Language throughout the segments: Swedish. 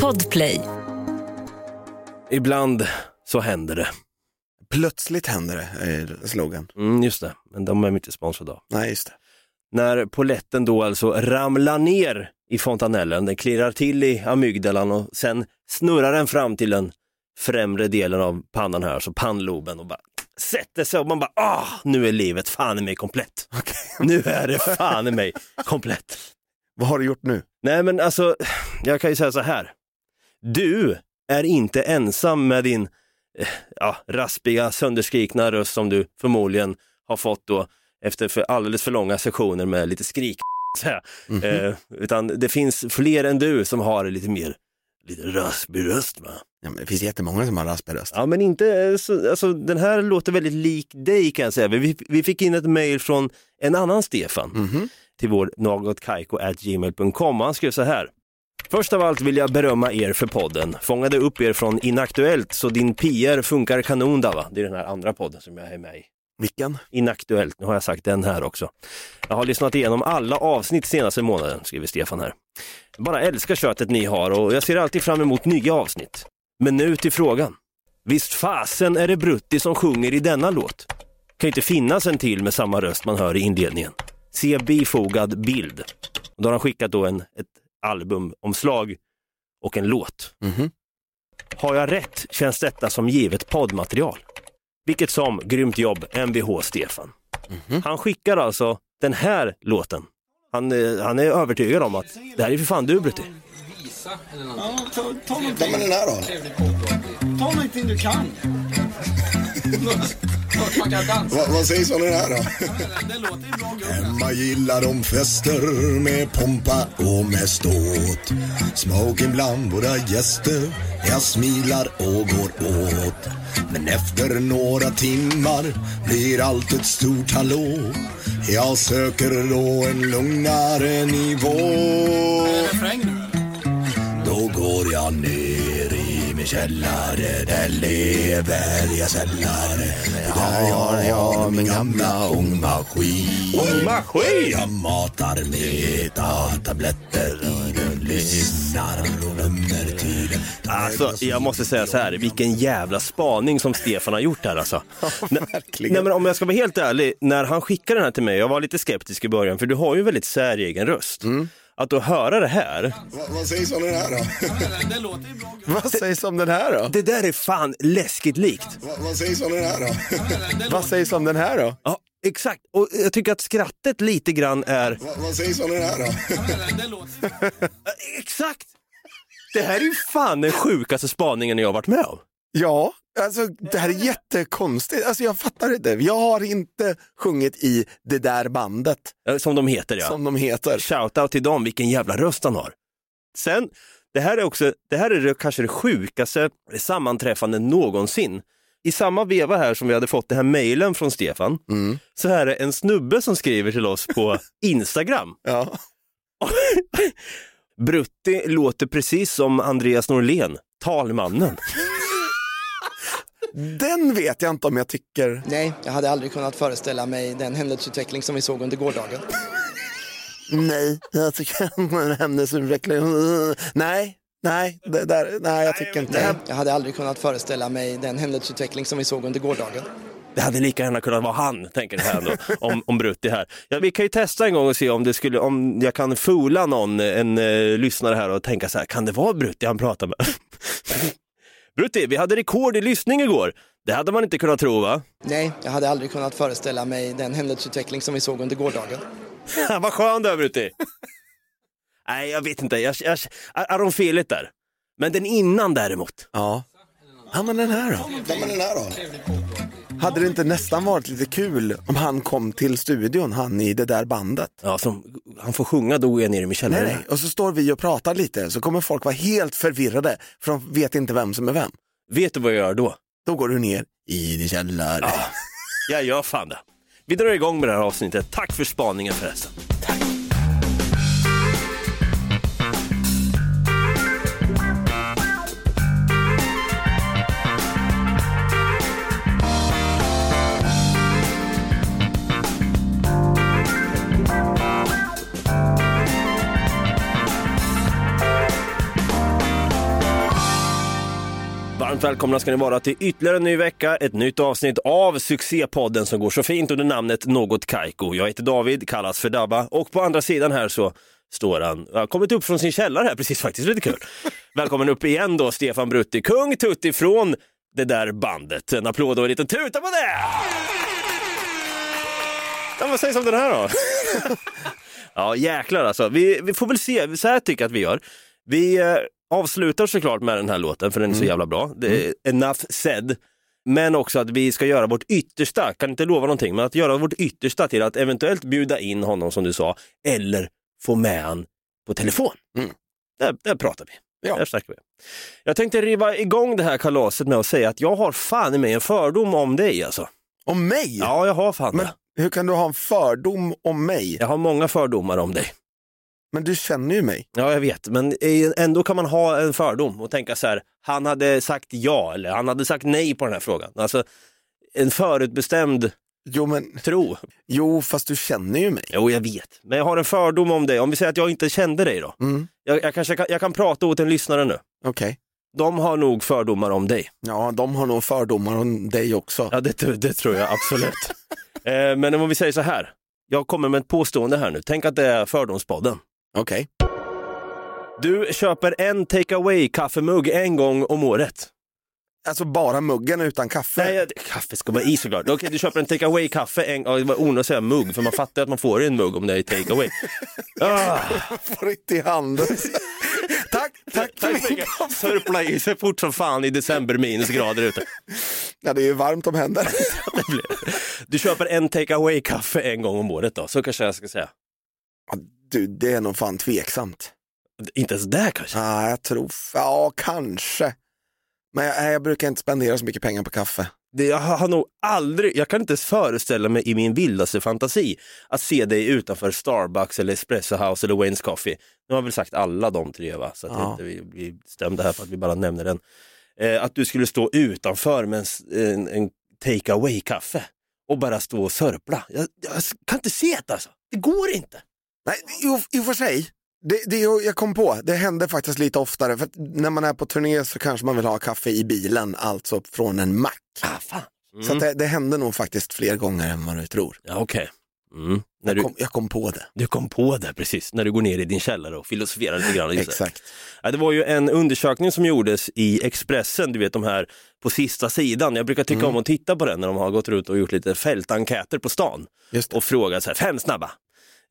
Podplay. Ibland så händer det. Plötsligt händer det, är slogan. Mm, just det, men de är inte sponsrade av. Nej, just det. När poletten då alltså ramlar ner i fontanellen, den klirrar till i amygdalan och sen snurrar den fram till den främre delen av pannan här, alltså pannloben och bara sätter sig och man bara, ah, nu är livet fan i mig komplett. Nu är det fan i mig komplett. Vad har du gjort nu? Nej men alltså, jag kan ju säga så här. Du är inte ensam med din eh, ja, raspiga, sönderskrikna röst som du förmodligen har fått då efter för alldeles för långa sessioner med lite skrik. så här. eh, utan det finns fler än du som har lite mer lite raspig röst. Va? Ja, men det finns jättemånga som har raspig röst. Ja men inte, eh, så, alltså, den här låter väldigt lik dig kan jag säga. Vi, vi fick in ett mejl från en annan Stefan Mhm. Till vår nagotkaiko.gmail.com. Han skrev så här. Först av allt vill jag berömma er för podden. Fångade upp er från Inaktuellt så din PR funkar kanon där va? Det är den här andra podden som jag är med i. Vilken? Inaktuellt, nu har jag sagt den här också. Jag har lyssnat igenom alla avsnitt senaste månaden, skriver Stefan här. Jag bara älskar köttet ni har och jag ser alltid fram emot nya avsnitt. Men nu till frågan. Visst fasen är det Brutti som sjunger i denna låt? Kan inte finnas en till med samma röst man hör i inledningen. Se bifogad bild. Och då har han skickat då en, ett albumomslag och en låt. Mhm. Har jag rätt känns detta som givet poddmaterial. Vilket som, grymt jobb, Mvh Stefan. Han skickar alltså den här låten. Han, eh, han är övertygad om att det här är för fan du Brutti. Ja, ta, ta någonting. men den här då? Ta någonting du kan. Va, vad sägs om den här då? Hemma gillar de fester med pompa och med ståt. Smoking bland våra gäster. Jag smilar och går åt. Men efter några timmar blir allt ett stort hallå. Jag söker då en lugnare nivå. Då går jag ner i min källare Där lever jag sällare Där har jag min gamla ångmaskin Ångmaskin? Jag matar metatabletter i den lyssnar under tiden Alltså, jag måste säga så här, vilken jävla spaning som Stefan har gjort här alltså. Nej, verkligen. Nej, men om jag ska vara helt ärlig, när han skickade den här till mig, jag var lite skeptisk i början, för du har ju en väldigt säregen röst. Att då höra det här, Vad, vad sägs om den här då? Vad sägs om den här då? det där är fan läskigt likt. Vad, vad sägs om den här då? vad sägs om den här då? Ja, exakt. Och jag tycker att skrattet lite grann är, Vad, vad sägs om den här då? Det låter ju exakt! Det här är ju fan den sjukaste spaningen jag har varit med om. Ja, alltså det här är jättekonstigt. Alltså jag fattar inte. Jag har inte sjungit i det där bandet Eh, Som de heter ja. som de heter. Shoutout till dem, vilken jävla röst han har. Sen, det här är också, det här är det, kanske det sjukaste sammanträffande någonsin. I samma veva här som vi hade fått den här mejlen från Stefan, Mm. så här är en snubbe som skriver till oss på Instagram. Ja. Brutti låter precis som Andreas Norlén, talmannen. Den vet jag inte om jag tycker. Nej, jag hade aldrig kunnat föreställa mig den händelseutveckling som vi såg under gårdagen. Nej, jag tycker händelseutveckling. Nej, nej, det där, nej, jag tycker inte. Nej, jag hade aldrig kunnat föreställa mig den händelseutveckling som vi såg under gårdagen. Det hade lika gärna kunnat vara han, tänker här ändå, om, om Brutti här. Ja, vi kan ju testa en gång och se om, det skulle, om jag kan foola någon, en eh, lyssnare här och tänka så här, kan det vara Brutti han pratar med? Brutti, vi hade rekord i lyssning igår. Det hade man inte kunnat tro va? Nej, jag hade aldrig kunnat föreställa mig den händelseutveckling som vi såg under gårdagen. Vad skön du är Brutti. Nej, jag vet inte, jag, jag, är de felet där? Men den innan däremot. Ja. Ja, men den här då? Ja, men den här då? Hade det inte nästan varit lite kul om han kom till studion, han i det där bandet? Ja, som, han får sjunga då är nere i min källare. Nej. Och så står vi och pratar lite, så kommer folk vara helt förvirrade, för de vet inte vem som är vem. Vet du vad jag gör då? Då går du ner i din källare. Jag gör fan det. Vi drar igång med det här avsnittet. Tack för spaningen förresten. Varmt välkomna ska ni vara till ytterligare en ny vecka, ett nytt avsnitt av succépodden som går så fint under namnet Något Kaiko. Jag heter David, kallas för Dabba och på andra sidan här så står han, jag har kommit upp från sin källare här precis faktiskt, lite kul. Välkommen upp igen då Stefan Brutti, kung Tutti från det där bandet. En applåd och en liten tuta på det! Ja, vad sägs om den här då? ja jäklar alltså, vi, vi får väl se, så här tycker jag att vi gör. Vi eh, avslutar såklart med den här låten för den är så jävla bra. Det är enough said. Men också att vi ska göra vårt yttersta, kan inte lova någonting, men att göra vårt yttersta till att eventuellt bjuda in honom som du sa, eller få med han på telefon. Mm. Där, där pratar vi. Ja. Där snackar vi. Jag tänkte riva igång det här kalaset med att säga att jag har fan i mig en fördom om dig alltså. Om mig? Ja, jag har fan Men det. hur kan du ha en fördom om mig? Jag har många fördomar om dig. Men du känner ju mig. Ja, jag vet, men ändå kan man ha en fördom och tänka så här, han hade sagt ja eller han hade sagt nej på den här frågan. Alltså en förutbestämd Jo, men, tro. jo, fast du känner ju mig. Jo, jag vet, men jag har en fördom om dig. Om vi säger att jag inte kände dig då. Mm. Jag, jag, kanske kan, jag kan prata åt en lyssnare nu. Okej. De har nog fördomar om dig. Ja, de har nog fördomar om dig också. Ja, det, det tror jag absolut. eh, men om vi säger så här, jag kommer med ett påstående här nu. Tänk att det är Fördomspodden. Okej. Du köper en takeaway kaffemugg en gång om året. Alltså bara muggen utan kaffe? Nej, kaffe ska vara i såklart. Okej, du köper en takeaway kaffe en ja, det var onödigt att säga mugg, för man fattar att man får en mugg om det är takeaway. Ah, Får inte i handen. tack, tack. tack så mycket. Sörpla i sig fort som fan i december minusgrader ute. Ja, det är ju varmt om händer. Du köper en takeaway kaffe en gång om året då, så kanske jag ska säga. Du, det är nog fan tveksamt. Inte ens där kanske. Ja, jag tror, ja kanske. Men jag, jag brukar inte spendera så mycket pengar på kaffe. Det, jag har nog aldrig, jag kan inte ens föreställa mig i min vildaste fantasi att se dig utanför Starbucks eller Espresso House eller Wayne's Coffee. Nu har jag väl sagt alla de tre va, så att Ja. inte vi blir stämda här för att vi bara nämner den. Eh, att du skulle stå utanför med en, en, en take away kaffe och bara stå och sörpla. Jag, jag kan inte se det alltså, det går inte. Nej, i, i och för sig. Det, det jag kom på, det händer faktiskt lite oftare. För när man är på turné så kanske man vill ha kaffe i bilen, alltså från en mack. Ah. Mm. Så det, det händer nog faktiskt fler gånger än vad du tror. Ja, okej. Mm. När Jag du, kom, jag kom på det. du kom på det precis, när du går ner i din källare och filosoferar lite grann. Exakt. Ja, det var ju en undersökning som gjordes i Expressen, du vet de här på sista sidan. Jag brukar tycka Mm. om att titta på den när de har gått ut och gjort lite fältenkäter på stan och frågat så här, fem snabba.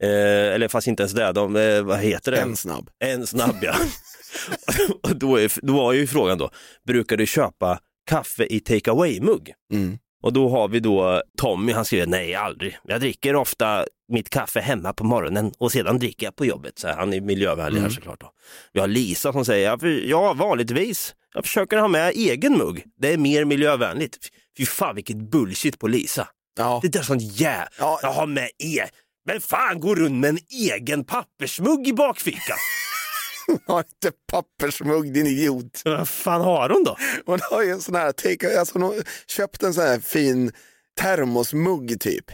Eh, eller fast inte ens det, de, eh, vad heter det? En snabb. En snabb ja. och då, är, då var ju frågan då, brukar du köpa kaffe i take away-mugg? Mm. Och då har vi då Tommy, han skriver nej aldrig. Jag dricker ofta mitt kaffe hemma på morgonen och sedan dricker jag på jobbet. Så här, han är miljövänlig här såklart. Då. Vi har Lisa som säger, "Ja, vanligtvis, jag försöker ha med egen mugg. Det är mer miljövänligt. Fy fan vilket bullshit på Lisa. Ja. Det där är sånt jä... Ja. Jag har med e... Men fan, går runt med en egen pappersmugg i bakfickan. Har inte pappersmugg din idiot. Vad fan har hon då? Hon har ju en sån här, take, alltså hon har köpt en sån här fin termosmugg typ.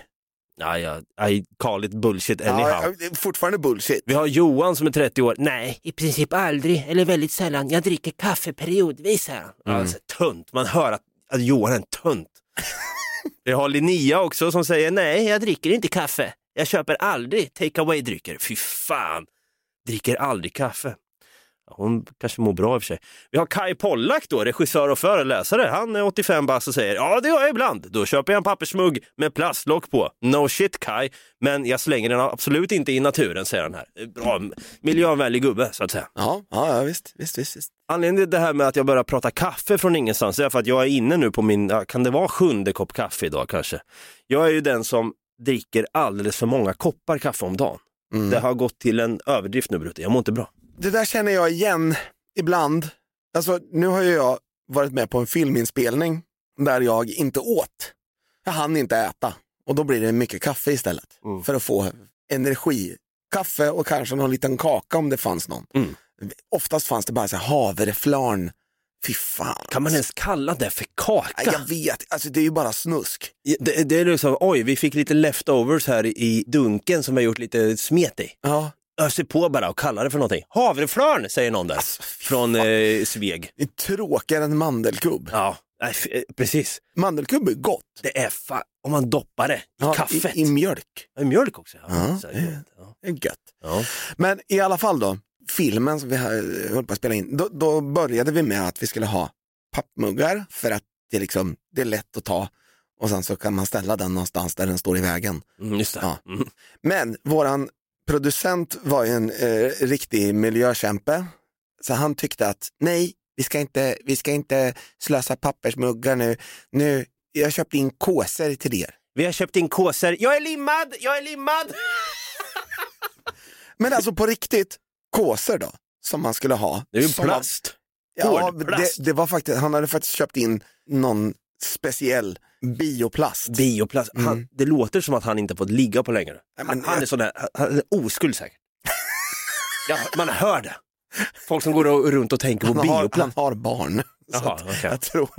Ja, ja, I call it bullshit anyhow. Ja, fortfarande bullshit. Vi har Johan som är 30 år. Nej, i princip aldrig eller väldigt sällan. Jag dricker kaffe periodvis här. Mm. Alltså, tunt, man hör att, att Johan är en tunt. Vi har Linnea också som säger nej, jag dricker inte kaffe. Jag köper aldrig take away-drycker. Fy fan, dricker aldrig kaffe. Hon kanske mår bra i och för sig. Vi har Kai Pollak då, regissör och föreläsare. Han är 85 bast och säger ja det gör jag ibland. Då köper jag en pappersmugg med plastlock på. No shit Kai, men jag slänger den absolut inte i naturen säger han här. Bra, miljövänlig gubbe så att säga. Ja, ja, visst, visst, visst, visst. Anledningen till det här med att jag börjar prata kaffe från ingenstans är för att jag är inne nu på min, kan det vara sjunde kopp kaffe idag kanske? Jag är ju den som dricker alldeles för många koppar kaffe om dagen. Mm. Det har gått till en överdrift nu Brutte, jag mår inte bra. Det där känner jag igen ibland. Alltså, nu har ju jag varit med på en filminspelning där jag inte åt. Jag hann inte äta och då blir det mycket kaffe istället Mm. för att få energi. Kaffe och kanske någon liten kaka om det fanns någon. Mm. Oftast fanns det bara så havreflarn. Fy fan. Kan man ens kalla det för kaka? Jag vet, alltså det är ju bara snusk. Det, det är liksom, oj vi fick lite leftovers här i dunken som vi har gjort lite smet i. Ja, öser på bara och kallar det för någonting. Havreflarn säger någon där Alltså, från fan. eh, Sveg. Det är tråkigare än mandelkubb. Ja, nej, eh, precis. Mandelkubb är gott. Det är fa- om man doppar det i Ja, kaffet. I, I mjölk. I mjölk också. Ja. Ja, Så. Det är gött. Ja. Men i alla fall då, filmen som vi höll på att spela in, då, då började vi med att vi skulle ha pappmuggar för att det, liksom, det är lätt att ta och sen så kan man ställa den någonstans där den står i vägen. Mm. Ja. Mm. Men våran producent var ju en eh, riktig miljökämpe, så han tyckte att nej, vi ska inte, vi ska inte slösa pappersmuggar nu. nu jag har köpt in kåsor till er. Vi har köpt in kåsor. Jag är limmad! Jag är limmad! Men alltså på riktigt, kåsor då, som man skulle ha. Det är ju plast. Ja, Hård det, plast. det var faktiskt, han hade faktiskt köpt in någon speciell bioplast. Bioplast. Han, Mm. det låter som att han inte fått ligga på längre. Han, men- han är sån där, han är oskuld säkert. ja, man hör det. Folk som går runt och tänker på han, har, han bioplast. har barn. Jaha, att okej. Jag tror,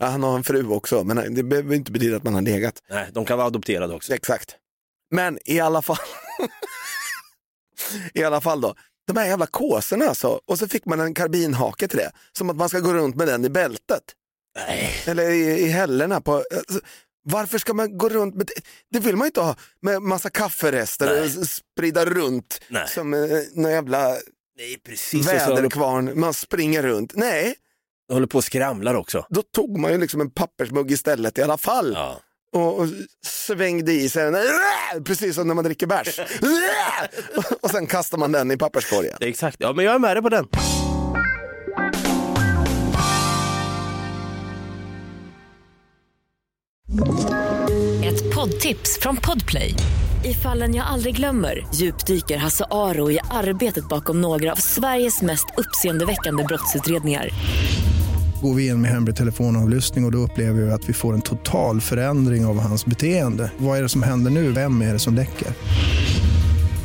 ja, han har en fru också, men det behöver inte betyda att man har legat. Nej, de kan vara adopterade också. Exakt. Men i alla fall, i alla fall då, de här jävla kåsorna alltså, och så fick man en karbinhake till det, som att man ska gå runt med den i bältet. Nej. Eller i, i hällorna på... Alltså, varför ska man gå runt med det? Vill man inte ha med massa kafferester Nej. och sprida runt Nej. som eh, någon jävla Nej, precis. Väderkvarn. Man springer runt. Nej, håller på och skramlar också. då tog man ju liksom en pappersmugg istället i alla fall Ja. Och, och svängde i sig den. Precis som när man dricker bärs. och sen kastar man den i papperskorgen. Exakt. Ja, men jag är med dig på den. Ett poddtips från Podplay. I fallen jag aldrig glömmer djupdyker Hasse Aro i arbetet bakom några av Sveriges mest uppseendeväckande brottsutredningar. Går vi in med hemlig telefonavlyssning och, och då upplever vi att vi får en total förändring av hans beteende. Vad är det som händer nu? Vem är det som läcker?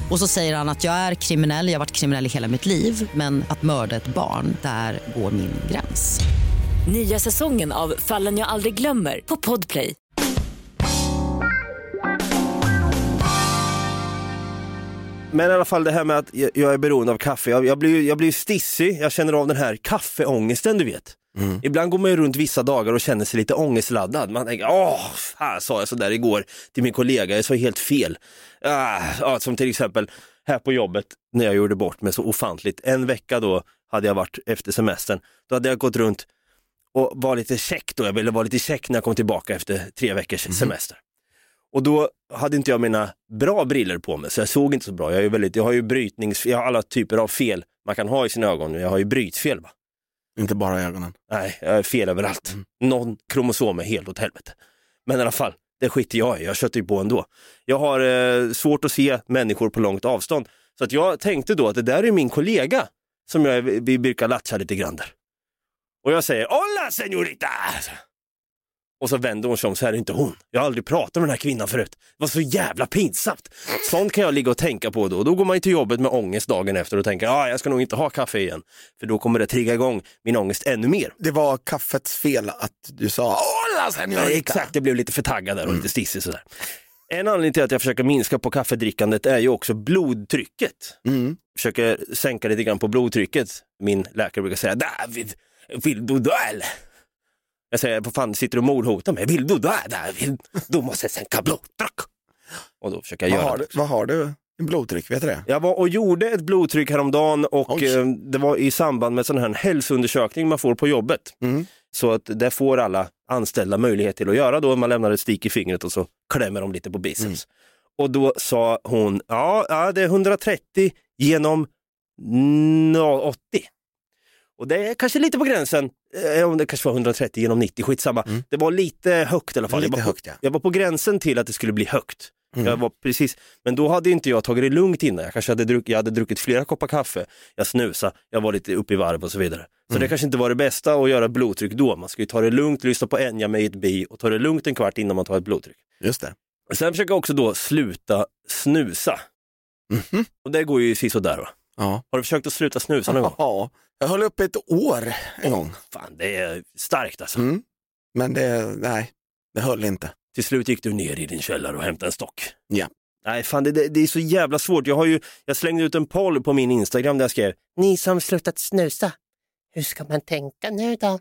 Och så säger han att jag är kriminell, jag har varit kriminell i hela mitt liv men att mörda ett barn, där går min gräns. Nya säsongen av Fallen jag aldrig glömmer på Podplay. Men i alla fall det här med att jag är beroende av kaffe. Jag, jag, blir, jag blir stissig, jag känner av den här kaffeångesten du vet. Ibland går man ju runt vissa dagar och känner sig lite ångestladdad. Man tänker, åh, fan sa jag sådär igår till min kollega, jag sa helt fel. Ah, som till exempel här på jobbet när jag gjorde bort mig så ofantligt. En vecka då hade jag varit efter semestern, då hade jag gått runt och var lite check då, jag ville vara lite check när jag kom tillbaka efter tre veckors semester. Och då hade inte jag mina bra briller på mig, så jag såg inte så bra. Jag, är väldigt, jag har ju brytnings, jag har alla typer av fel man kan ha i sina ögon. Jag har ju brytfel. Va? Inte bara ögonen. Nej, jag är fel överallt. Någon kromosom är helt åt helvete. Men i alla fall, det skiter jag i. Jag köttar ju på ändå. Jag har eh, svårt att se människor på långt avstånd. Så att jag tänkte då att det där är min kollega som jag, vi brukar latcha lite grann där. Och jag säger Hola señorita! Och så vänder hon sig om så här är inte hon. Jag har aldrig pratat med den här kvinnan förut. Det var så jävla pinsamt. Sånt kan jag ligga och tänka på då. Då går man ju till jobbet med ångest dagen efter och tänker ah, jag ska nog inte ha kaffe igen. För då kommer det trigga igång min ångest ännu mer. Det var kaffets fel att du sa Hola Ja, señorita. exakt, jag blev lite för taggad där och lite stissig sådär. En anledning till att jag försöker minska på kaffedrickandet är ju också blodtrycket. Mm. Försöker sänka lite grann på blodtrycket. Min läkare brukar säga David, vill du dö eller? Jag säger, vad fan sitter du och mordhotar mig? Vill du dö David? Du måste sänka blodtryck. Och då försöker jag Vad göra har, det. du, vad har du? En blodtryck, vet du det? Jag var och gjorde ett blodtryck häromdagen och Oj. eh, det var i samband med sån här hälsoundersökning man får på jobbet. Mm. Så att det får alla anställda möjlighet till att göra då. Man lämnar ett stick i fingret och så klämmer de lite på biceps. Mm. Och då sa hon, ja, ja det är 130 genom nå- 80. Och det är kanske lite på gränsen, om det kanske var 130 genom 90, skitsamma. Mm. Det var lite högt i alla fall. Lite jag, var högt, på, ja. jag var på gränsen till att det skulle bli högt. Mm. Jag var precis, men då hade inte jag tagit det lugnt innan. Jag kanske hade, druck, jag hade druckit flera koppar kaffe, jag snusade, jag var lite uppe i varv och så vidare. Så Mm. det kanske inte var det bästa att göra blodtryck då. Man ska ju ta det lugnt, lyssna på Enya med ett bi och ta det lugnt en kvart innan man tar ett blodtryck. Just det. Sen försöker jag också då sluta snusa. Mhm. Och det går ju sådär va. Ja. Har du försökt att sluta snusa någon gång? ja, jag höll upp ett år en gång. Fan, det är starkt alltså. Mm. Men det, nej, det höll inte. Till slut gick du ner i din källare och hämtade en stock. Ja. Nej, fan det, det, det är så jävla svårt. Jag, har ju, jag slängde ut en poll på min Instagram där jag skrev, ni som slutat snusa, hur ska man tänka nu då?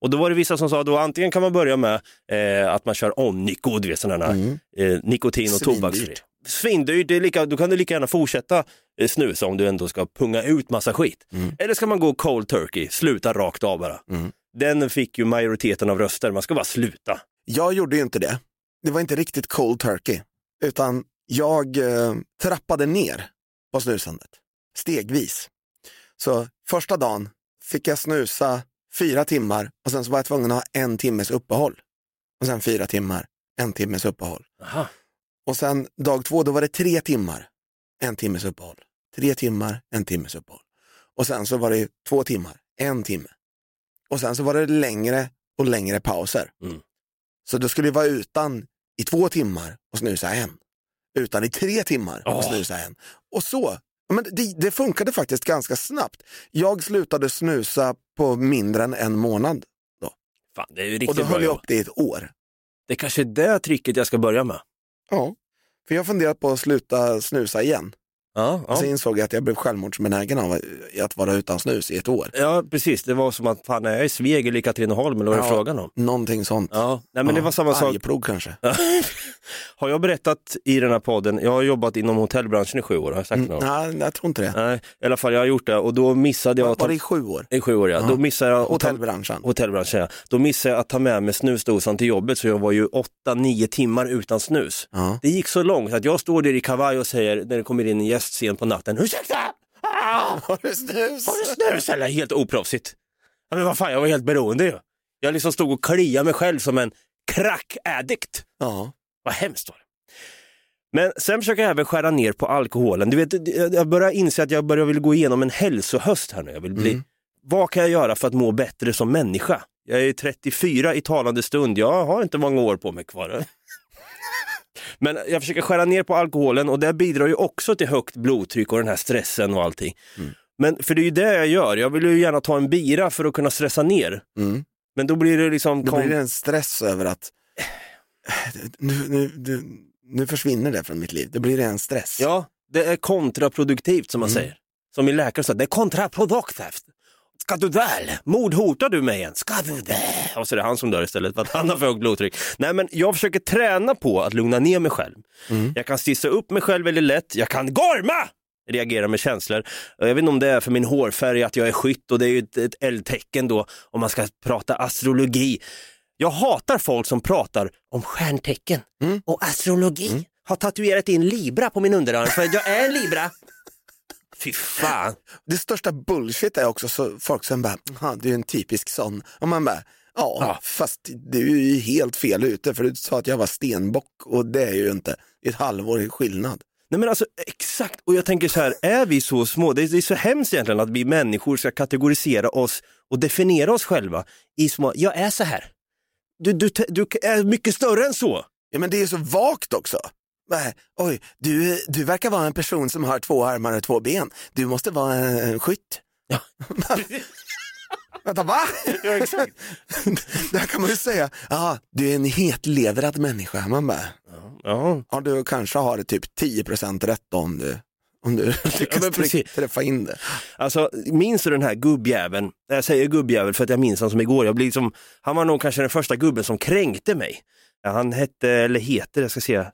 Och då var det vissa som sa då antingen kan man börja med eh, att man kör om Nico, du vet sådana här eh, nikotin och Svindyrt. tobaksfri. Svindyrt, det är lika, då kan du lika gärna fortsätta eh, snusa om du ändå ska punga ut massa skit. Eller ska man gå cold turkey, sluta rakt av bara. Den fick ju majoriteten av röster, man ska bara sluta. Jag gjorde ju inte det. Det var inte riktigt cold turkey, utan jag eh, trappade ner på snusandet stegvis. Så första dagen fick jag snusa fyra timmar och sen så var jag tvungen att ha en timmes uppehåll. Och sen fyra timmar, en timmes uppehåll. Aha. Och sen dag två, då var det tre timmar, en timmes uppehåll. Tre timmar, en timmes uppehåll. Och sen så var det två timmar, en timme. Och sen så var det längre och längre pauser. Mm. Så då skulle jag vara utan i två timmar och snusa en. Utan i tre timmar och Åh. snusa en. Och så. Men det, det funkade faktiskt ganska snabbt. Jag slutade snusa på mindre än en månad. Fan, det är ju Och riktigt då bra höll jag upp det i ett år. Det kanske är det tricket jag ska börja med. Ja. För jag har funderat på att sluta snusa igen. Ja, ja. Och så insåg jag att jag blev självmordsbenägen av att vara utan snus i ett år. ja precis. Det var som att fan, är jag i Sveg eller i Katrineholm eller vad är Ja. frågan om? Någonting sånt. Ja, nej, men det var samma sak. Arjeplog kanske. Har jag berättat i den här podden, jag har jobbat inom hotellbranschen i sju år, har jag sagt Mm, något? nej, jag tror inte det. Nej, i alla fall jag har gjort det och då missade jag Var, var det i sju år? i sju år ja. Då missade jag ta... Hotellbranschen. hotellbranschen ja. Då missade jag att ta med mig snusdosan till jobbet så jag var ju åtta, nio timmar utan snus. Ja. Det gick så långt att jag står där i kavaj och säger när det kommer in en gäst sent på natten, ursäkta! Ah! Har du snus? Har du snus eller? Helt oproffsigt. Ja, men vad fan, jag var helt beroende ju. Jag liksom stod och kliade mig själv som en crack-addict. Ja. Vad hemskt var det. Men sen försöker jag även skära ner på alkoholen. Du vet, jag börjar inse att jag börjar vilja gå igenom en hälsohöst här nu. Jag vill bli, Vad kan jag göra för att må bättre som människa? Jag är 34 i talande stund, jag har inte många år på mig kvar. Men jag försöker skära ner på alkoholen och det bidrar ju också till högt blodtryck och den här stressen och allting. Men för det är ju det jag gör, jag vill ju gärna ta en bira för att kunna stressa ner. Mm. Men då blir det liksom... Då blir det en stress över att nu, nu, nu, nu försvinner det från mitt liv. Det blir en stress. Ja, det är kontraproduktivt som man Mm. säger. Som min läkare sa, det är kontraproduktivt. Ska du väl? Mordhotar du mig igen? Ska du det? Och så är det han som dör istället för att han har för högt blodtryck. Nej men jag försöker träna på att lugna ner mig själv. Mm. Jag kan stissa upp mig själv väldigt lätt, jag kan gorma! Reagera med känslor. Jag vet inte om det är för min hårfärg att jag är skytt och det är ju ett, ett eldtecken då om man ska prata astrologi. Jag hatar folk som pratar om stjärntecken Mm. och astrologi. Har tatuerat in Libra på min underarm för jag är en Libra. Fy fan. Det största bullshit är också så folk som bara, "Aha, du är en typisk sån. Och man bara, ja, Ja. fast du är ju helt fel ute för du sa att jag var stenbock och det är ju inte. Ett halvår i skillnad. Nej men alltså exakt, och jag tänker så här, är vi så små, det är, det är så hemskt egentligen att vi människor ska kategorisera oss och definiera oss själva i små, jag är så här. Du, du, du är mycket större än så. Ja, men det är så vagt också. Nej, Oj, du, du verkar vara en person som har två armar och två ben. Du måste vara en, en skytt. Ja. Vänta, va? Ja, exakt. Där kan man ju säga, ja, du är en hetlevrad människa. Man bara, Ja, ja, du kanske har typ 10% rätt då om du, om du lyckas tryck- träffa in det. alltså minns du den här gubbjäveln? Jag säger gubbjävel för att jag minns han som igår. Jag blir som, han var nog kanske den första gubben som kränkte mig. Ja, Han hette, eller heter, jag ska se,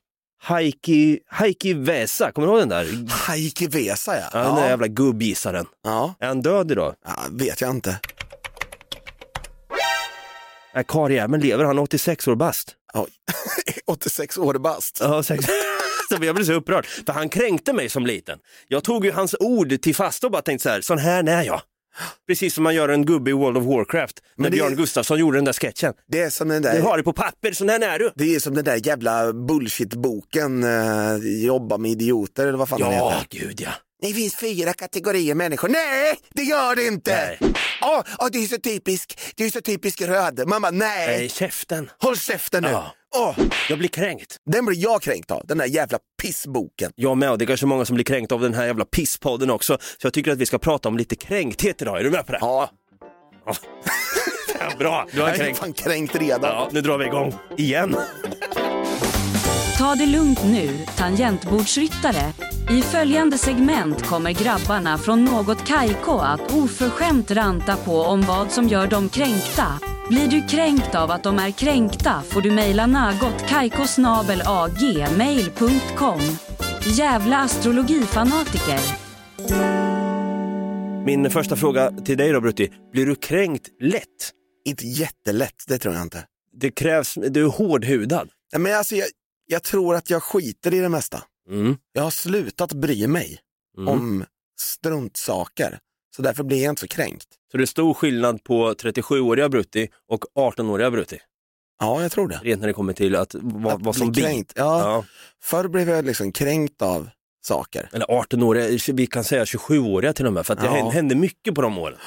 Heikki, Heikki Vesa, kommer du ihåg den där? Heikki Vesa ja. Ja, den där jävla gubbgissaren. ja. Är han död idag? ja, vet jag inte. Nej, karljäveln lever, han är 86 år bast. Oj. 86 år bast. Ja, sex. Så jag blev så upprörd, för han kränkte mig som liten. Jag tog ju hans ord till fasta och bara tänkte så här, sån här är jag. Precis som man gör en gubbe i World of Warcraft, när Men det- Björn Gustafsson gjorde den där sketchen. Det är som den Du där, har det på papper, sån här är du. det är som den där jävla bullshit-boken, eh, Jobba med idioter eller vad fan den Ja, heter. gud ja. Det finns fyra kategorier människor. Nej, det gör det inte! Nej. Åh, åh, det är så typisk, det är så typisk röd. Mamma, nej, Nej, käften. håll käften nu. Ja. Åh, Jag blir kränkt. den blir jag kränkt av, den där jävla pissboken. Jag med, och det är kanske många som blir kränkt av den här jävla pisspodden också. Så jag tycker att vi ska prata om lite kränkthet idag. Är du med på det? Ja, Ja. Bra, du har jag är kränkt. fan kränkt redan. Ja, nu drar vi igång igen. Ta det lugnt nu, tangentbordsryttare. I följande segment kommer grabbarna från Något Kaiko att oförskämt ranta på om vad som gör dem kränkta. Blir du kränkt av att de är kränkta får du mejla nagotkaikosnabelagmail.com. Jävla astrologifanatiker. Min första fråga till dig då Brutti, blir du kränkt lätt? Inte jättelätt, det tror jag inte. Det krävs, du är hårdhudad. Ja, Men alltså, jag, jag tror att jag skiter i det mesta. Mm. Jag har slutat bry mig Mm. om struntsaker. Så därför blir jag inte så kränkt. Så det är stor skillnad på 37-åriga Brutti och 18-åriga Brutti. Ja, jag tror det. Rent när det kommer till att, vad, Att vad som kränkt. Ja, Ja. Förr blev jag liksom kränkt av saker. Eller 18-åriga, vi kan säga 27-åriga till och med, för att det Ja. hände mycket på de åren.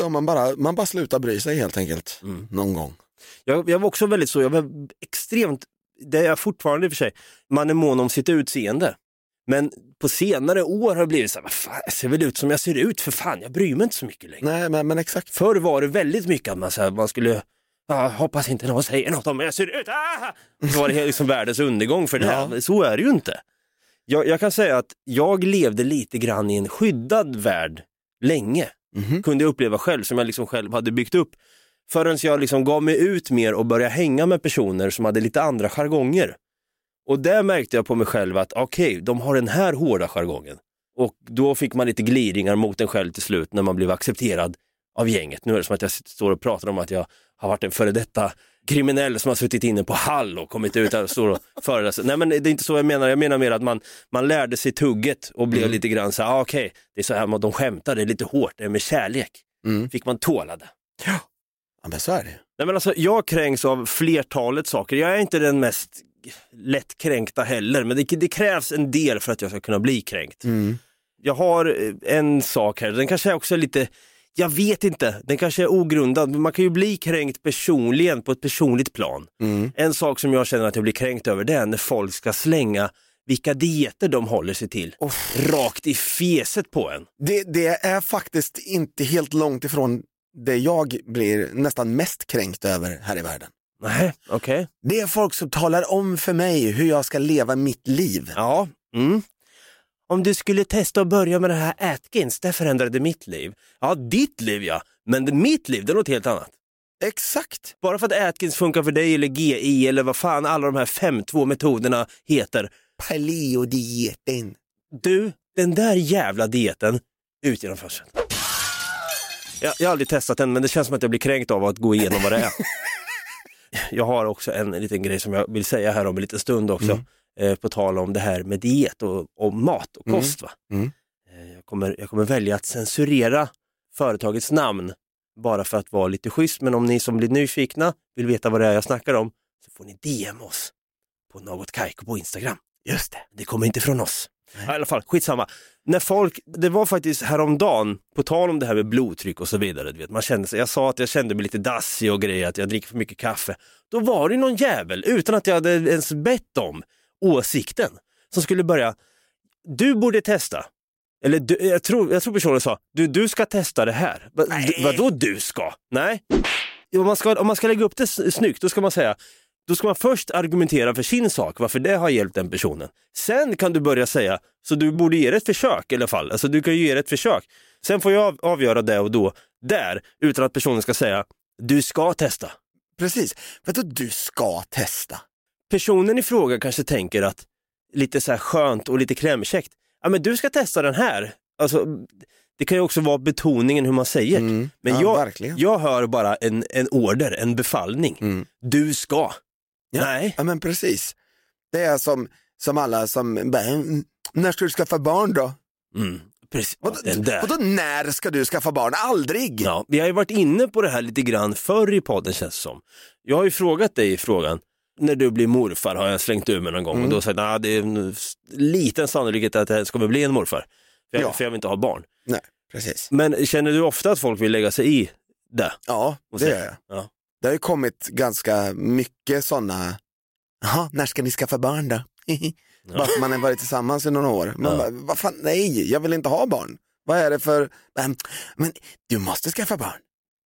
Ja, man, bara, man bara slutar bry sig helt enkelt. Mm. Någon gång. Jag, jag var också väldigt så, jag var extremt, det är jag fortfarande i och för sig, man är mån om sitt utseende. Men på senare år har det blivit så här, vad fan, jag ser väl ut som jag ser ut, för fan, jag bryr mig inte så mycket längre. Nej, men, men exakt. Förr var det väldigt mycket att man, så här, man skulle, ah, hoppas inte någon säger något om mig jag ser ut, ah! Så var det liksom världens undergång för det. Ja. Så är det ju inte. Jag, jag kan säga att jag levde lite grann i en skyddad värld länge. Mhm. Kunde jag uppleva själv, som jag liksom själv hade byggt upp. Förrän jag liksom gav mig ut mer och började hänga med personer som hade lite andra jargonger. Och där märkte jag på mig själv att okej, de har den här hårda jargongen. Och då fick man lite glidningar mot en själv till slut när man blev accepterad av gänget. Nu är det som att jag står och pratar om att jag har varit en före detta kriminell som har suttit inne på Hall och kommit ut och står och föreläser. Nej men det är inte så jag menar, jag menar mer att man, man lärde sig tugget och blev lite grann så ah, okej, det är så här de skämtar, det är lite hårt, det är med kärlek. Mm. Fick man tåla det. Ja, men så är det. Nej men alltså jag kränks av flertalet saker. Jag är inte den mest lättkränkta heller, men det, det krävs en del för att jag ska kunna bli kränkt. Mm. Jag har eh, en sak här, den kanske också är lite, jag vet inte, den kanske är ogrundad, men man kan ju bli kränkt personligen på ett personligt plan. Mm. En sak som jag känner att jag blir kränkt över det är när folk ska slänga vilka dieter de håller sig till rakt i feset på en. Det, det är faktiskt inte helt långt ifrån det jag blir nästan mest kränkt över här i världen. Nej, okej. Det är folk som talar om för mig hur jag ska leva mitt liv. Ja. Mm. Om du skulle testa att börja med det här Atkins, det förändrade mitt liv. Ja, ditt liv ja, men mitt liv det är något helt annat. Exakt. Bara för att Atkins funkar för dig eller GI eller vad fan alla de här 5-2 metoderna heter. Paleodieten. Du, den där jävla dieten, ut genom fönstret. Jag, jag har aldrig testat den men det känns som att jag blir kränkt av att gå igenom vad det är. Jag har också en liten grej som jag vill säga här om en liten stund också. Eh, på tal om det här med diet och, och mat och Mm. kost. Va? Mm. Eh, jag, kommer, jag kommer välja att censurera företagets namn bara för att vara lite schysst. Men om ni som blir nyfikna vill veta vad det är jag snackar om så får ni DM oss på något kajko på Instagram. Just det, det kommer inte från oss. Ja, I alla fall, skitsamma. När folk, det var faktiskt häromdagen, på tal om det här med blodtryck och så vidare, du vet, man kände sig, jag sa att jag kände mig lite dassig och grejer, att jag dricker för mycket kaffe. Då var det någon jävel, utan att jag hade ens bett om åsikten, som skulle börja, du borde testa. Eller du, jag, tror, jag tror personen sa, du, du ska testa det här. Va, du, vadå du ska? Nej. Om man ska, om man ska lägga upp det snyggt, då ska man säga, då ska man först argumentera för sin sak, varför det har hjälpt den personen. Sen kan du börja säga, så du borde ge det ett försök i alla fall. Alltså du kan ju ge det ett försök. Sen får jag av- avgöra det och då, där, utan att personen ska säga, du ska testa. Precis. Vadå du ska testa? Personen i fråga kanske tänker att, lite så här skönt och lite klämkäckt, ja men du ska testa den här. Alltså, det kan ju också vara betoningen hur man säger. Mm. Men ja, jag, verkligen. jag hör bara en, en order, en befallning. Mm. Du ska. Ja. Nej. Ja men precis. Det är som, som alla som bara, "Mm, när ska du skaffa barn då? Mm. Precis. Vadå, Den där. vadå när ska du skaffa barn? Aldrig! Ja, vi har ju varit inne på det här lite grann förr i podden känns det som. Jag har ju frågat dig i frågan, när du blir morfar har jag slängt ur mig någon gång Mm. och då har jag sagt att det är en liten sannolikhet att jag ska bli en morfar. För jag, Ja. för jag vill inte ha barn. Nej, precis. Men känner du ofta att folk vill lägga sig i det? Ja, Och det gör jag. Ja. Det har ju kommit ganska mycket sådana, jaha, när ska ni skaffa barn då? Bara för att man har varit tillsammans i några år. Man Ja. bara, vad fan, nej, jag vill inte ha barn. Vad är det för, men, men du måste skaffa barn.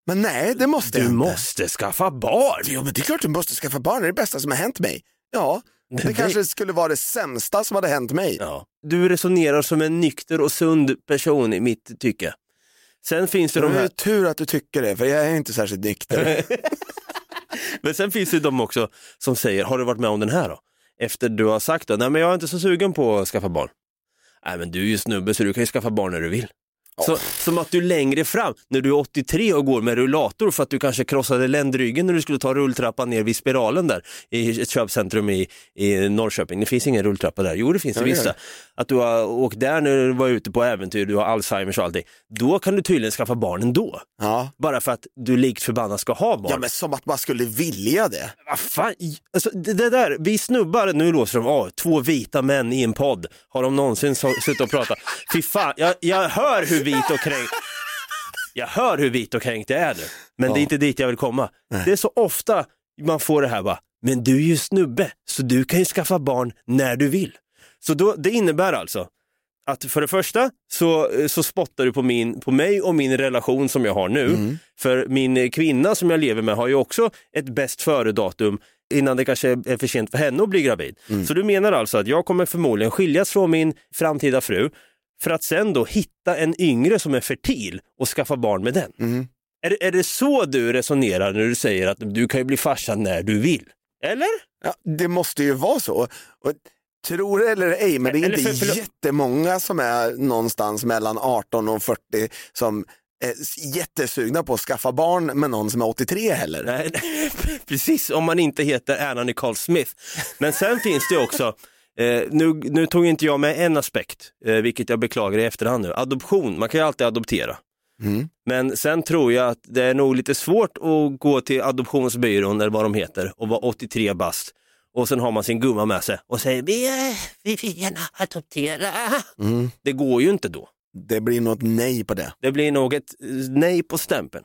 Men nej, det måste Du jag inte. måste skaffa barn! Jo, men det är klart du måste skaffa barn, det är det bästa som har hänt mig. Ja, Det kanske skulle vara det sämsta som hade hänt mig. Ja. Du resonerar som en nykter och sund person i mitt tycke. Sen finns det Det de är här, ju tur att du tycker det, för jag är inte särskilt nykter. men sen finns det de också som säger, har du varit med om den här då? Efter du har sagt då, nej men jag är inte så sugen på att skaffa barn. Nej men du är ju snubbe så du kan ju skaffa barn när du vill. Så, som att du längre fram, när du är 83 och går med rullator för att du kanske krossade ländryggen när du skulle ta rulltrappan ner vid spiralen där i ett köpcentrum i, i Norrköping. Det finns ingen rulltrappa där. Jo det finns det det. Att du har åkt där när du var ute på äventyr, du har Alzheimers och allting. Då kan du tydligen skaffa barn ändå. Ja. Bara för att du likt förbannat ska ha barn. ja, men som att man skulle vilja det. Vad fan, alltså, det, det där, vi snubbar, nu låser de av, två vita män i en podd. Har de någonsin suttit och pratat? Fy fan, jag, jag hör hur vit och kränkt jag hör hur vit och kränkt det är nu, men det är inte dit jag vill komma. Det är så ofta man får det här bara, men du är ju snubbe, så du kan ju skaffa barn när du vill. Så då, det innebär alltså att för det första så, så spottar du på, min, på mig och min relation som jag har nu. För min kvinna som jag lever med har ju också ett bäst före-datum innan det kanske är för sent för henne att bli gravid. Så du menar alltså att jag kommer förmodligen skiljas från min framtida fru för att sen då hitta en yngre som är fertil och skaffa barn med den. Är, det- är det så du resonerar när du säger att du kan ju bli farsa när du vill? Eller? Ja, det måste ju vara så. Och, tror det eller ej, men det är Eller inte för- jättemånga som är någonstans mellan 18 och 40 som är jättesugna på att skaffa barn med någon som är 83 heller. Nej, precis, om man inte heter Anna Nicole Smith. Men sen finns det också, eh, nu, nu tog inte jag med en aspekt, eh, vilket jag beklagar i efterhand nu. Adoption, man kan ju alltid adoptera. Mm. Men sen tror jag att det är nog lite svårt att gå till adoptionsbyrån eller vad de heter och vara 83 bast och sen har man sin gumma med sig och säger vi, vi vill gärna adoptera. Mm. Det går ju inte då. Det blir något nej på det. Det blir nog ett eh, nej på stämpeln.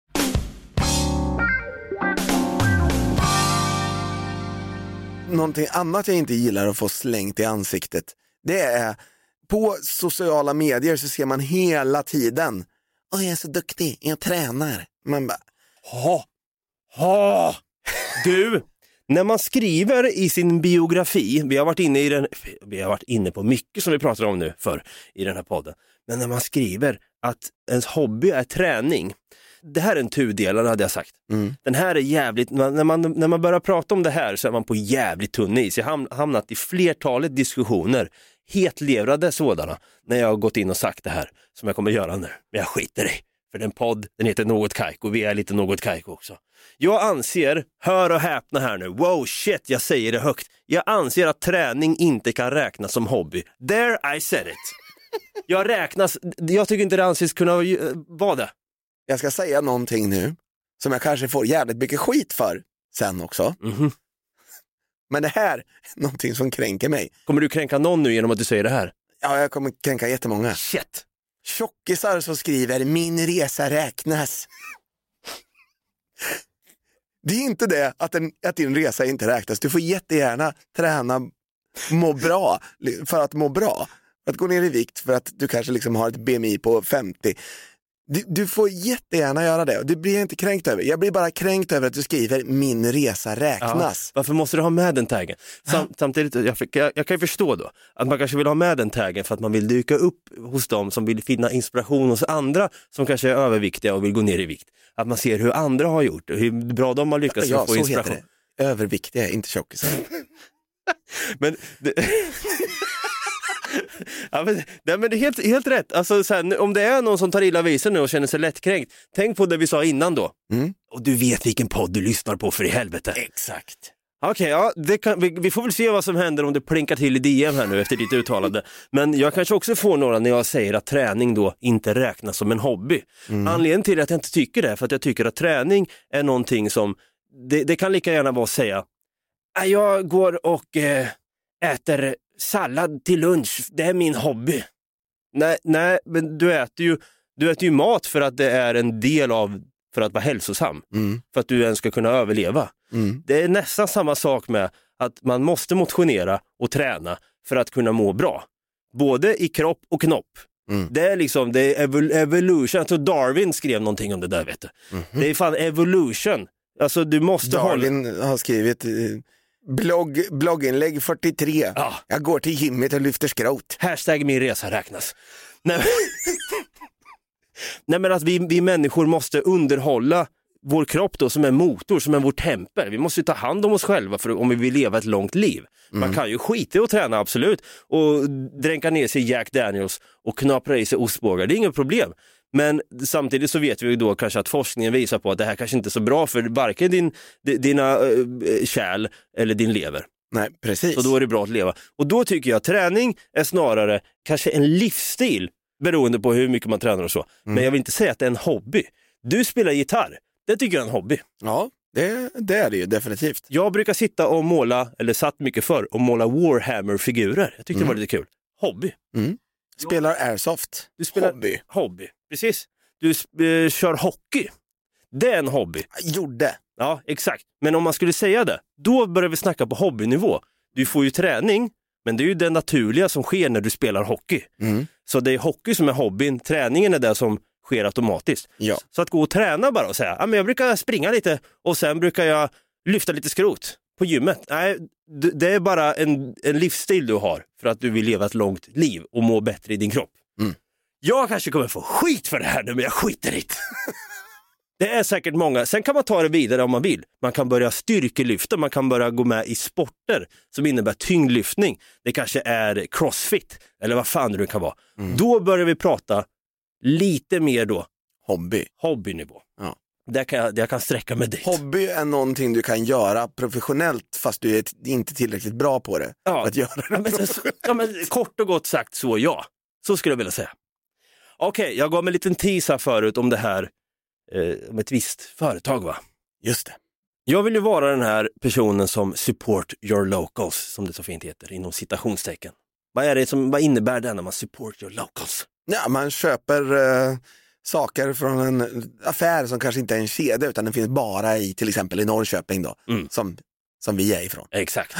Någonting annat jag inte gillar att få slängt i ansiktet, det är på sociala medier så ser man hela tiden, åh jag är så duktig, jag tränar. Man bara, Ha, ha. Du, när man skriver i sin biografi, vi har varit inne i den, vi har varit inne på mycket som vi pratar om nu för i den här podden, men när man skriver att ens hobby är träning, det här är en tudelare hade jag sagt. Den här är jävligt, när man, när man börjar prata om det här så är man på jävligt tunn is. Jag har ham- hamnat i flertalet diskussioner, hetlevrade sådana, när jag har gått in och sagt det här som jag kommer göra nu. Men jag skiter i, för den podd, den heter Något Kaiko, vi är lite Något Kaiko också. Jag anser, hör och häpna här nu, wow shit, jag säger det högt. Jag anser att träning inte kan räknas som hobby. There I said it. Jag räknas, jag tycker inte det anses kunna eh, vara det. Jag ska säga någonting nu som jag kanske får jävligt mycket skit för sen också. Mhm. Men det här är någonting som kränker mig. Kommer du kränka någon nu genom att du säger det här? Ja, jag kommer kränka jättemånga. Shit. Tjockisar som skriver min resa räknas. Det är inte det att, en, att din resa inte räknas. Du får jättegärna träna, må bra för att må bra. Att gå ner i vikt för att du kanske liksom har ett BMI på 50. Du, du får jättegärna göra det det blir jag inte kränkt över. Jag blir bara kränkt över att du skriver min resa räknas. Varför måste du ha med den taggen? Sam, samtidigt, jag, jag, jag kan ju förstå då att man kanske vill ha med den taggen för att man vill dyka upp hos dem som vill finna inspiration hos andra som kanske är överviktiga och vill gå ner i vikt. Att man ser hur andra har gjort och hur bra de har lyckats Ja, få så inspiration. heter det. Överviktiga, inte tjockisar. Men det... ja, men, nej, men det är helt, helt rätt. Alltså, så här, om det är någon som tar illa vid sig nu och känner sig lättkränkt, tänk på det vi sa innan då. Mm. Och du vet vilken podd du lyssnar på för i helvete. Exakt. Okej, ja, det kan, vi, vi får väl se vad som händer om det plinkar till i DM här nu efter ditt uttalande. Men jag kanske också får några när jag säger att träning då inte räknas som en hobby. Anledningen till att jag inte tycker det är för att jag tycker att träning är någonting som, det, det kan lika gärna vara att säga, "Ah, jag går och eh, äter sallad till lunch, det är min hobby. Nej, nej men du äter, ju, du äter ju mat för att det är en del av, för att vara hälsosam, Mm. för att du ens ska kunna överleva. Mm. Det är nästan samma sak med att man måste motionera och träna för att kunna må bra. Både i kropp och knopp. Mm. Det är liksom, det är evol- evolution, jag tror Darwin skrev någonting om det där vet du. Det är fan evolution. Alltså du måste hålla... Darwin har skrivit eh, blogg, blogginlägg 43. Ja. Jag går till gymmet och lyfter skrot. Hashtag min resa räknas. Nej, men- Nej men att vi, vi människor måste underhålla vår kropp då som en motor, som är vår tempel. Vi måste ju ta hand om oss själva för om vi vill leva ett långt liv. Man kan ju skita i att träna absolut och dränka ner sig i Jack Daniels och knapra i sig ostbågar, det är inget problem. Men samtidigt så vet vi ju då kanske att forskningen visar på att det här kanske inte är så bra för varken din, di- dina uh, kärl eller din lever. Nej, precis. Så då är det bra att leva. Och då tycker jag att träning är snarare kanske en livsstil beroende på hur mycket man tränar och så. Men jag vill inte säga att det är en hobby. Du spelar gitarr, det tycker jag är en hobby. Ja, det, det är det ju definitivt. Jag brukar sitta och måla, eller satt mycket förr, och måla Warhammer-figurer. Jag tyckte det var lite kul. Hobby. Spelar airsoft. Du spelar Hobby. Hobby, precis. Du eh, kör hockey. Det är en hobby. Gjorde. Ja, exakt. Men om man skulle säga det, då börjar vi snacka på hobbynivå. Du får ju träning, men det är ju det naturliga som sker när du spelar hockey. Mm. Så det är hockey som är hobbyn, träningen är det som sker automatiskt. Ja. Så att gå och träna bara och säga, ja, men jag brukar springa lite och sen brukar jag lyfta lite skrot på gymmet. Nej, det är bara en, en livsstil du har för att du vill leva ett långt liv och må bättre i din kropp. Mm. Jag kanske kommer få skit för det här nu, men jag skiter i det. Det är säkert många, sen kan man ta det vidare om man vill. Man kan börja styrkelyfta, man kan börja gå med i sporter som innebär tyngdlyftning. Det kanske är crossfit eller vad fan det nu kan vara. Då börjar vi prata lite mer då Hobby. hobbynivå. Ja. Där kan jag, jag kan sträcka mig dit. Hobby är någonting du kan göra professionellt fast du är inte tillräckligt bra på det. Ja. Att göra Ja, det men, så, professionellt. ja, men, kort och gott sagt så ja. Så skulle jag vilja säga. Okej, jag gav mig en liten tease här förut om det här, eh, om ett visst företag va. Just det. Jag vill ju vara den här personen som support your locals, som det så fint heter, inom citationstecken. Vad, är det som, vad innebär det när man support your locals? Ja, man köper eh, saker från en affär som kanske inte är en kedja utan den finns bara i till exempel i Norrköping då, Mm. som, som vi är ifrån. Exakt.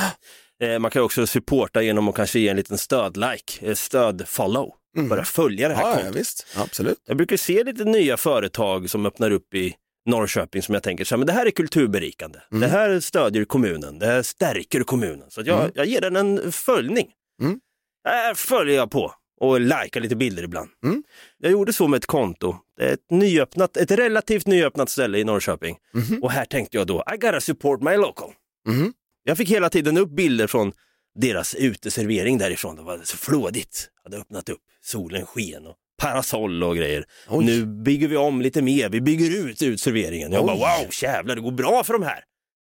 Eh, man kan också supporta genom att kanske ge en liten stöd-like, eh, stöd-follow. Börja följa det här Ja, ja, kontot. visst. Absolut. Jag brukar se lite nya företag som öppnar upp i Norrköping som jag tänker så här, men det här är kulturberikande. Det här stödjer kommunen, det här stärker kommunen. Så jag, jag ger den en följning. Mm. Här följer jag på och likar lite bilder ibland. Mm. Jag gjorde så med ett konto. Ett, nyöppnat, ett relativt nyöppnat ställe i Norrköping. Och här tänkte jag då, I gotta support my local. Mhm. Jag fick hela tiden upp bilder från deras uteservering därifrån. Det var så flådigt. Hade öppnat upp, solen sken och parasoll och grejer. Oj. Nu bygger vi om lite mer, vi bygger ut utserveringen. Jag bara Oj. wow, jävlar det går bra för de här.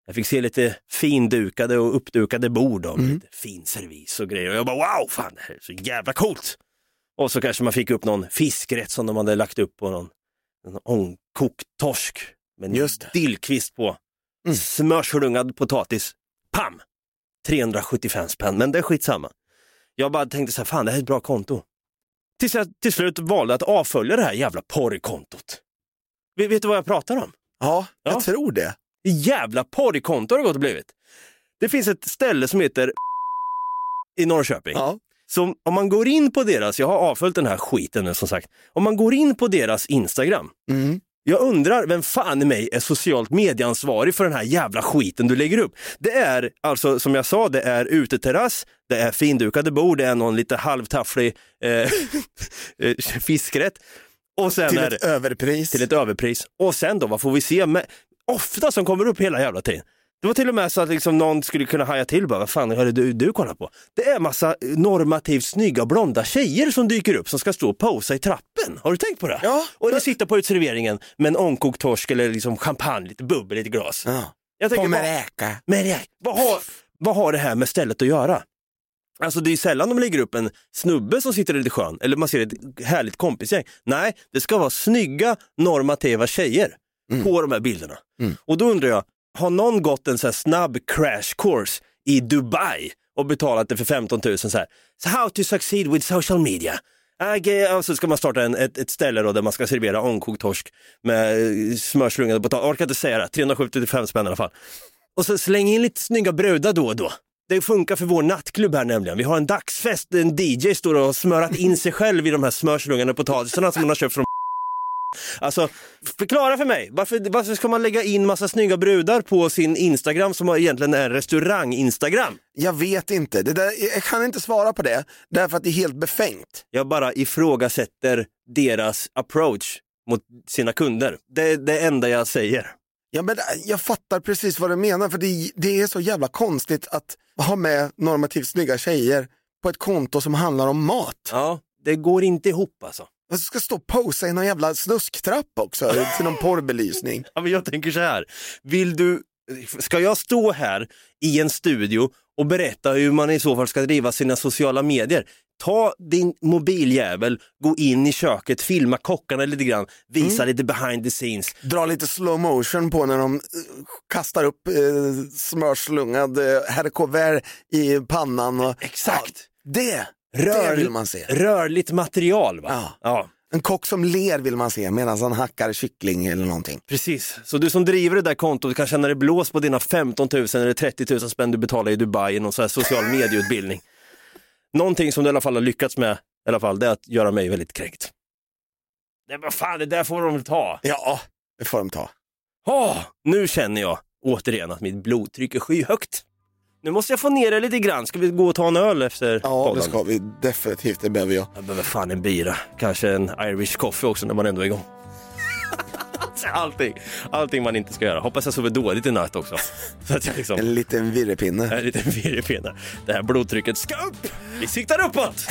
Jag fick se lite findukade och uppdukade bord och Mm. lite fin servis och grejer. Och jag bara wow, fan det här är så jävla coolt. Och så kanske man fick upp någon fiskrätt som de hade lagt upp på någon, någon ångkokt torsk med Just det. dillkvist på. Mm. Smörslungad potatis. Pam! 375 spänn, men det är skitsamma. Jag bara tänkte så här, fan det här är ett bra konto. Tills jag till slut valde att avfölja det här jävla porrkontot. Vet, vet du vad jag pratar om? Ja, jag Ja. tror det. Jävla porrkonto har det gått och blivit. Det finns ett ställe som heter i Norrköping. Ja. Så om man går in på deras, jag har avföljt den här skiten nu som sagt, om man går in på deras Instagram, Mm. jag undrar vem fan i mig är socialt medieansvarig för den här jävla skiten du lägger upp. Det är alltså som jag sa, det är uteterrass, det är findukade bord, det är någon lite halvtafflig eh, eh, fiskrätt. Och sen Till är ett det, överpris. till ett överpris. Och sen då, vad får vi se? Med, ofta som kommer upp hela jävla tiden. Det var till och med så att liksom någon skulle kunna haja till bara, vad fan är det du, du kollar på? Det är massa normativt snygga blonda tjejer som dyker upp som ska stå och posa i trappen. Har du tänkt på det? Ja. Och eller sitta på utserveringen med en ångkokt torsk eller liksom champagne, lite bubbel, lite glas. Ja. Jag tänker På bara- Meräka. Men jag, vad, har, vad har det här med stället att göra? Alltså det är sällan de lägger upp en snubbe som sitter lite skön, eller man ser ett härligt kompisgäng. Nej, det ska vara snygga normativa tjejer på de här bilderna. Och då undrar jag, har någon gått en så snabb crash course i Dubai och betalat det för 15 000 så här, so how to succeed with social media? Äh, Och så ska man starta en, ett, ett ställe då där man ska servera ångkokt torsk med eh, smörslungade potatis. Orkar inte säga det, 375 spänn i alla fall. Och så släng in lite snygga brudar då och då. Det funkar för vår nattklubb här nämligen. Vi har en dagsfest, en DJ står och har smörat in sig själv i de här smörslungade potatisarna som man har köpt från Alltså, förklara för mig, varför, varför ska man lägga in massa snygga brudar på sin Instagram som egentligen är restaurang-Instagram? Jag vet inte, det där, jag kan inte svara på det därför att det är helt befängt. Jag bara ifrågasätter deras approach mot sina kunder. Det är det enda jag säger. Ja, men jag fattar precis vad du menar för det, det är så jävla konstigt att ha med normativt snygga tjejer på ett konto som handlar om mat. Ja, det går inte ihop alltså. Jag ska stå och posa i någon jävla snusktrapp också till någon porrbelysning. Ja, men jag tänker så här, vill du, ska jag stå här i en studio och berätta hur man i så fall ska driva sina sociala medier? Ta din mobiljävel, gå in i köket, filma kockarna lite grann, visa lite behind the scenes. Dra lite slow motion på när de eh, kastar upp eh, smörslungad eh, herr i pannan. Och, Exakt. Ja, det, Rör, det vill man se. Rörligt material va? Ja. ja. En kock som ler vill man se medan han hackar kyckling eller någonting. Precis, så du som driver det där kontot kan känna dig blåst på dina 15 000 eller 30 000 spänn du betalar i Dubai i någon sån här social medieutbildning. Någonting som du i alla fall har lyckats med, i alla fall, det är att göra mig väldigt kränkt. Nej, vad fan, det där får de ta. Ja, det får de ta. Åh, nu känner jag återigen att mitt blodtryck är skyhögt. Nu måste jag få ner det lite grann. Ska vi gå och ta en öl efter Ja, podden? det ska vi definitivt, det behöver jag. Jag behöver fan en bira. Kanske en Irish coffee också när man ändå är igång. allting, allting man inte ska göra. Hoppas jag sover dåligt i natt också. Så att jag liksom... En liten virrepinne. En liten virrepinne. Det här blodtrycket ska upp! Vi siktar uppåt!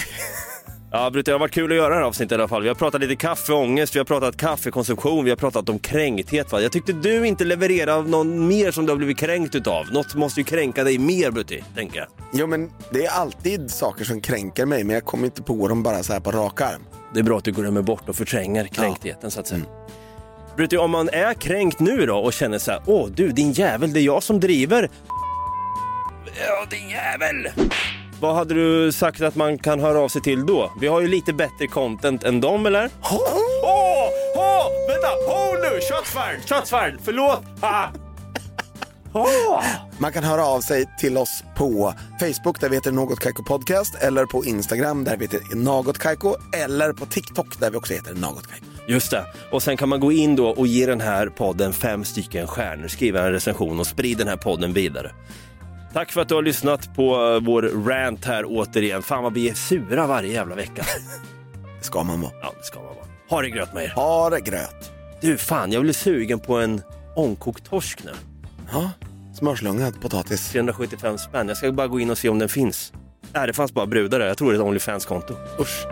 Ja, Brutte, det har varit kul att göra det här avsnittet i alla fall. Vi har pratat lite kaffeångest, vi har pratat kaffekonsumtion, vi har pratat om kränkthet. Va? Jag tyckte du inte levererade någon mer som du har blivit kränkt utav. Något måste ju kränka dig mer, Brutti, tänker jag. Jo men det är alltid saker som kränker mig men jag kommer inte på dem bara så här på rak arm. Det är bra att du glömmer bort och förtränger kränktheten så att säga. Brutti, om man är kränkt nu då och känner så här, åh du din jävel, det är jag som driver. Ja, din jävel! Vad hade du sagt att man kan höra av sig till då? Vi har ju lite bättre content än dem, eller? Åh! Åh! Åh! Vänta! Hold nu! Shots fired! Shots fired! Förlåt! Åh! Man kan höra av sig till oss på Facebook där vi heter Något Kaiko Podcast eller på Instagram där vi heter Något Kaiko eller på TikTok där vi också heter Något Kaiko. Just det. Och sen kan man gå in då och ge den här podden fem stycken stjärnor, skriva en recension och sprida den här podden vidare. Tack för att du har lyssnat på eh, vår rant här återigen. Fan vad vi är sura varje jävla vecka. Det ska man vara. Ja, det ska man vara. Ha det gröt med er. Ha det gröt. Du, fan, jag blir sugen på en ångkokt torsk nu. Ja, smörslungad potatis. 375 spänn. Jag ska bara gå in och se om den finns. Nej, det fanns bara brudar där. Jag tror det är ett Onlyfans-konto. Usch.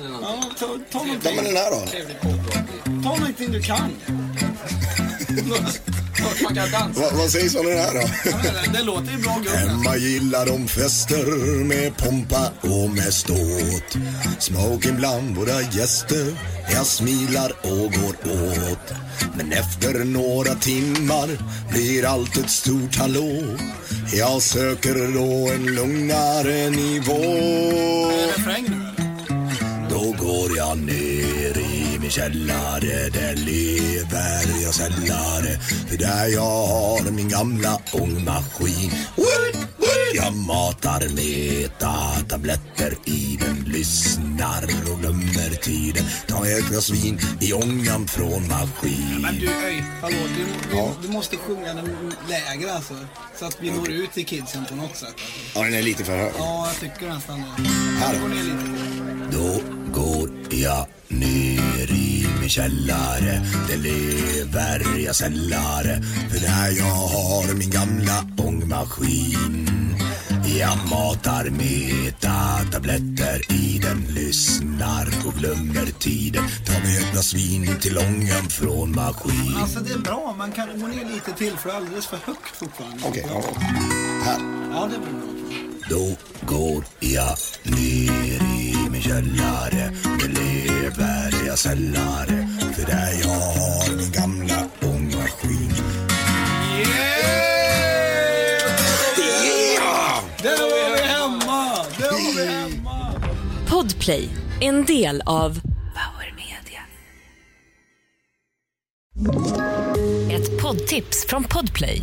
Eller någonting. Ja, ta, ta någonting. Ja, men den här då? Ta någonting du kan. Man kan dansa. Va, vad sägs om den här då? Ja, men Det låter ju bra gubben. Emma gillar de fester med pompa och med ståt. Smoking bland våra gäster. Jag smilar och går åt. Men efter några timmar blir allt ett stort hallå. Jag söker då en lugnare nivå. Refräng nu eller? Då går jag ner i min källare Där lever jag sällare För där jag har min gamla ångmaskin. Jag matar meta-tabletter i den Lyssnar och glömmer tiden Tar ett glas vin i ångan från maskin Men du, öj, hallå, du, du, du måste sjunga den lägre alltså. Så att vi når ut till kidsen på något sätt. Alltså. Ja, den är lite för hög Ja, jag tycker nästan det. Här då. Går jag ner i min källare Där lever jag sällare För där jag har min gamla ångmaskin Jag matar metatabletter i den Lyssnar och glömmer tiden Tar mig ett glas vin till ångan från maskin Alltså det är bra, man kan gå ner lite till för det alldeles för högt fortfarande. Okej, ja. Här. Ja, det blir bra. Då går jag ner i min källare Med lever jag sällare För där jag har min gamla ångmaskin Yeah! Där var vi hemma! Där var vi hemma! Podplay, en del av Power Media. Ett poddtips från Podplay.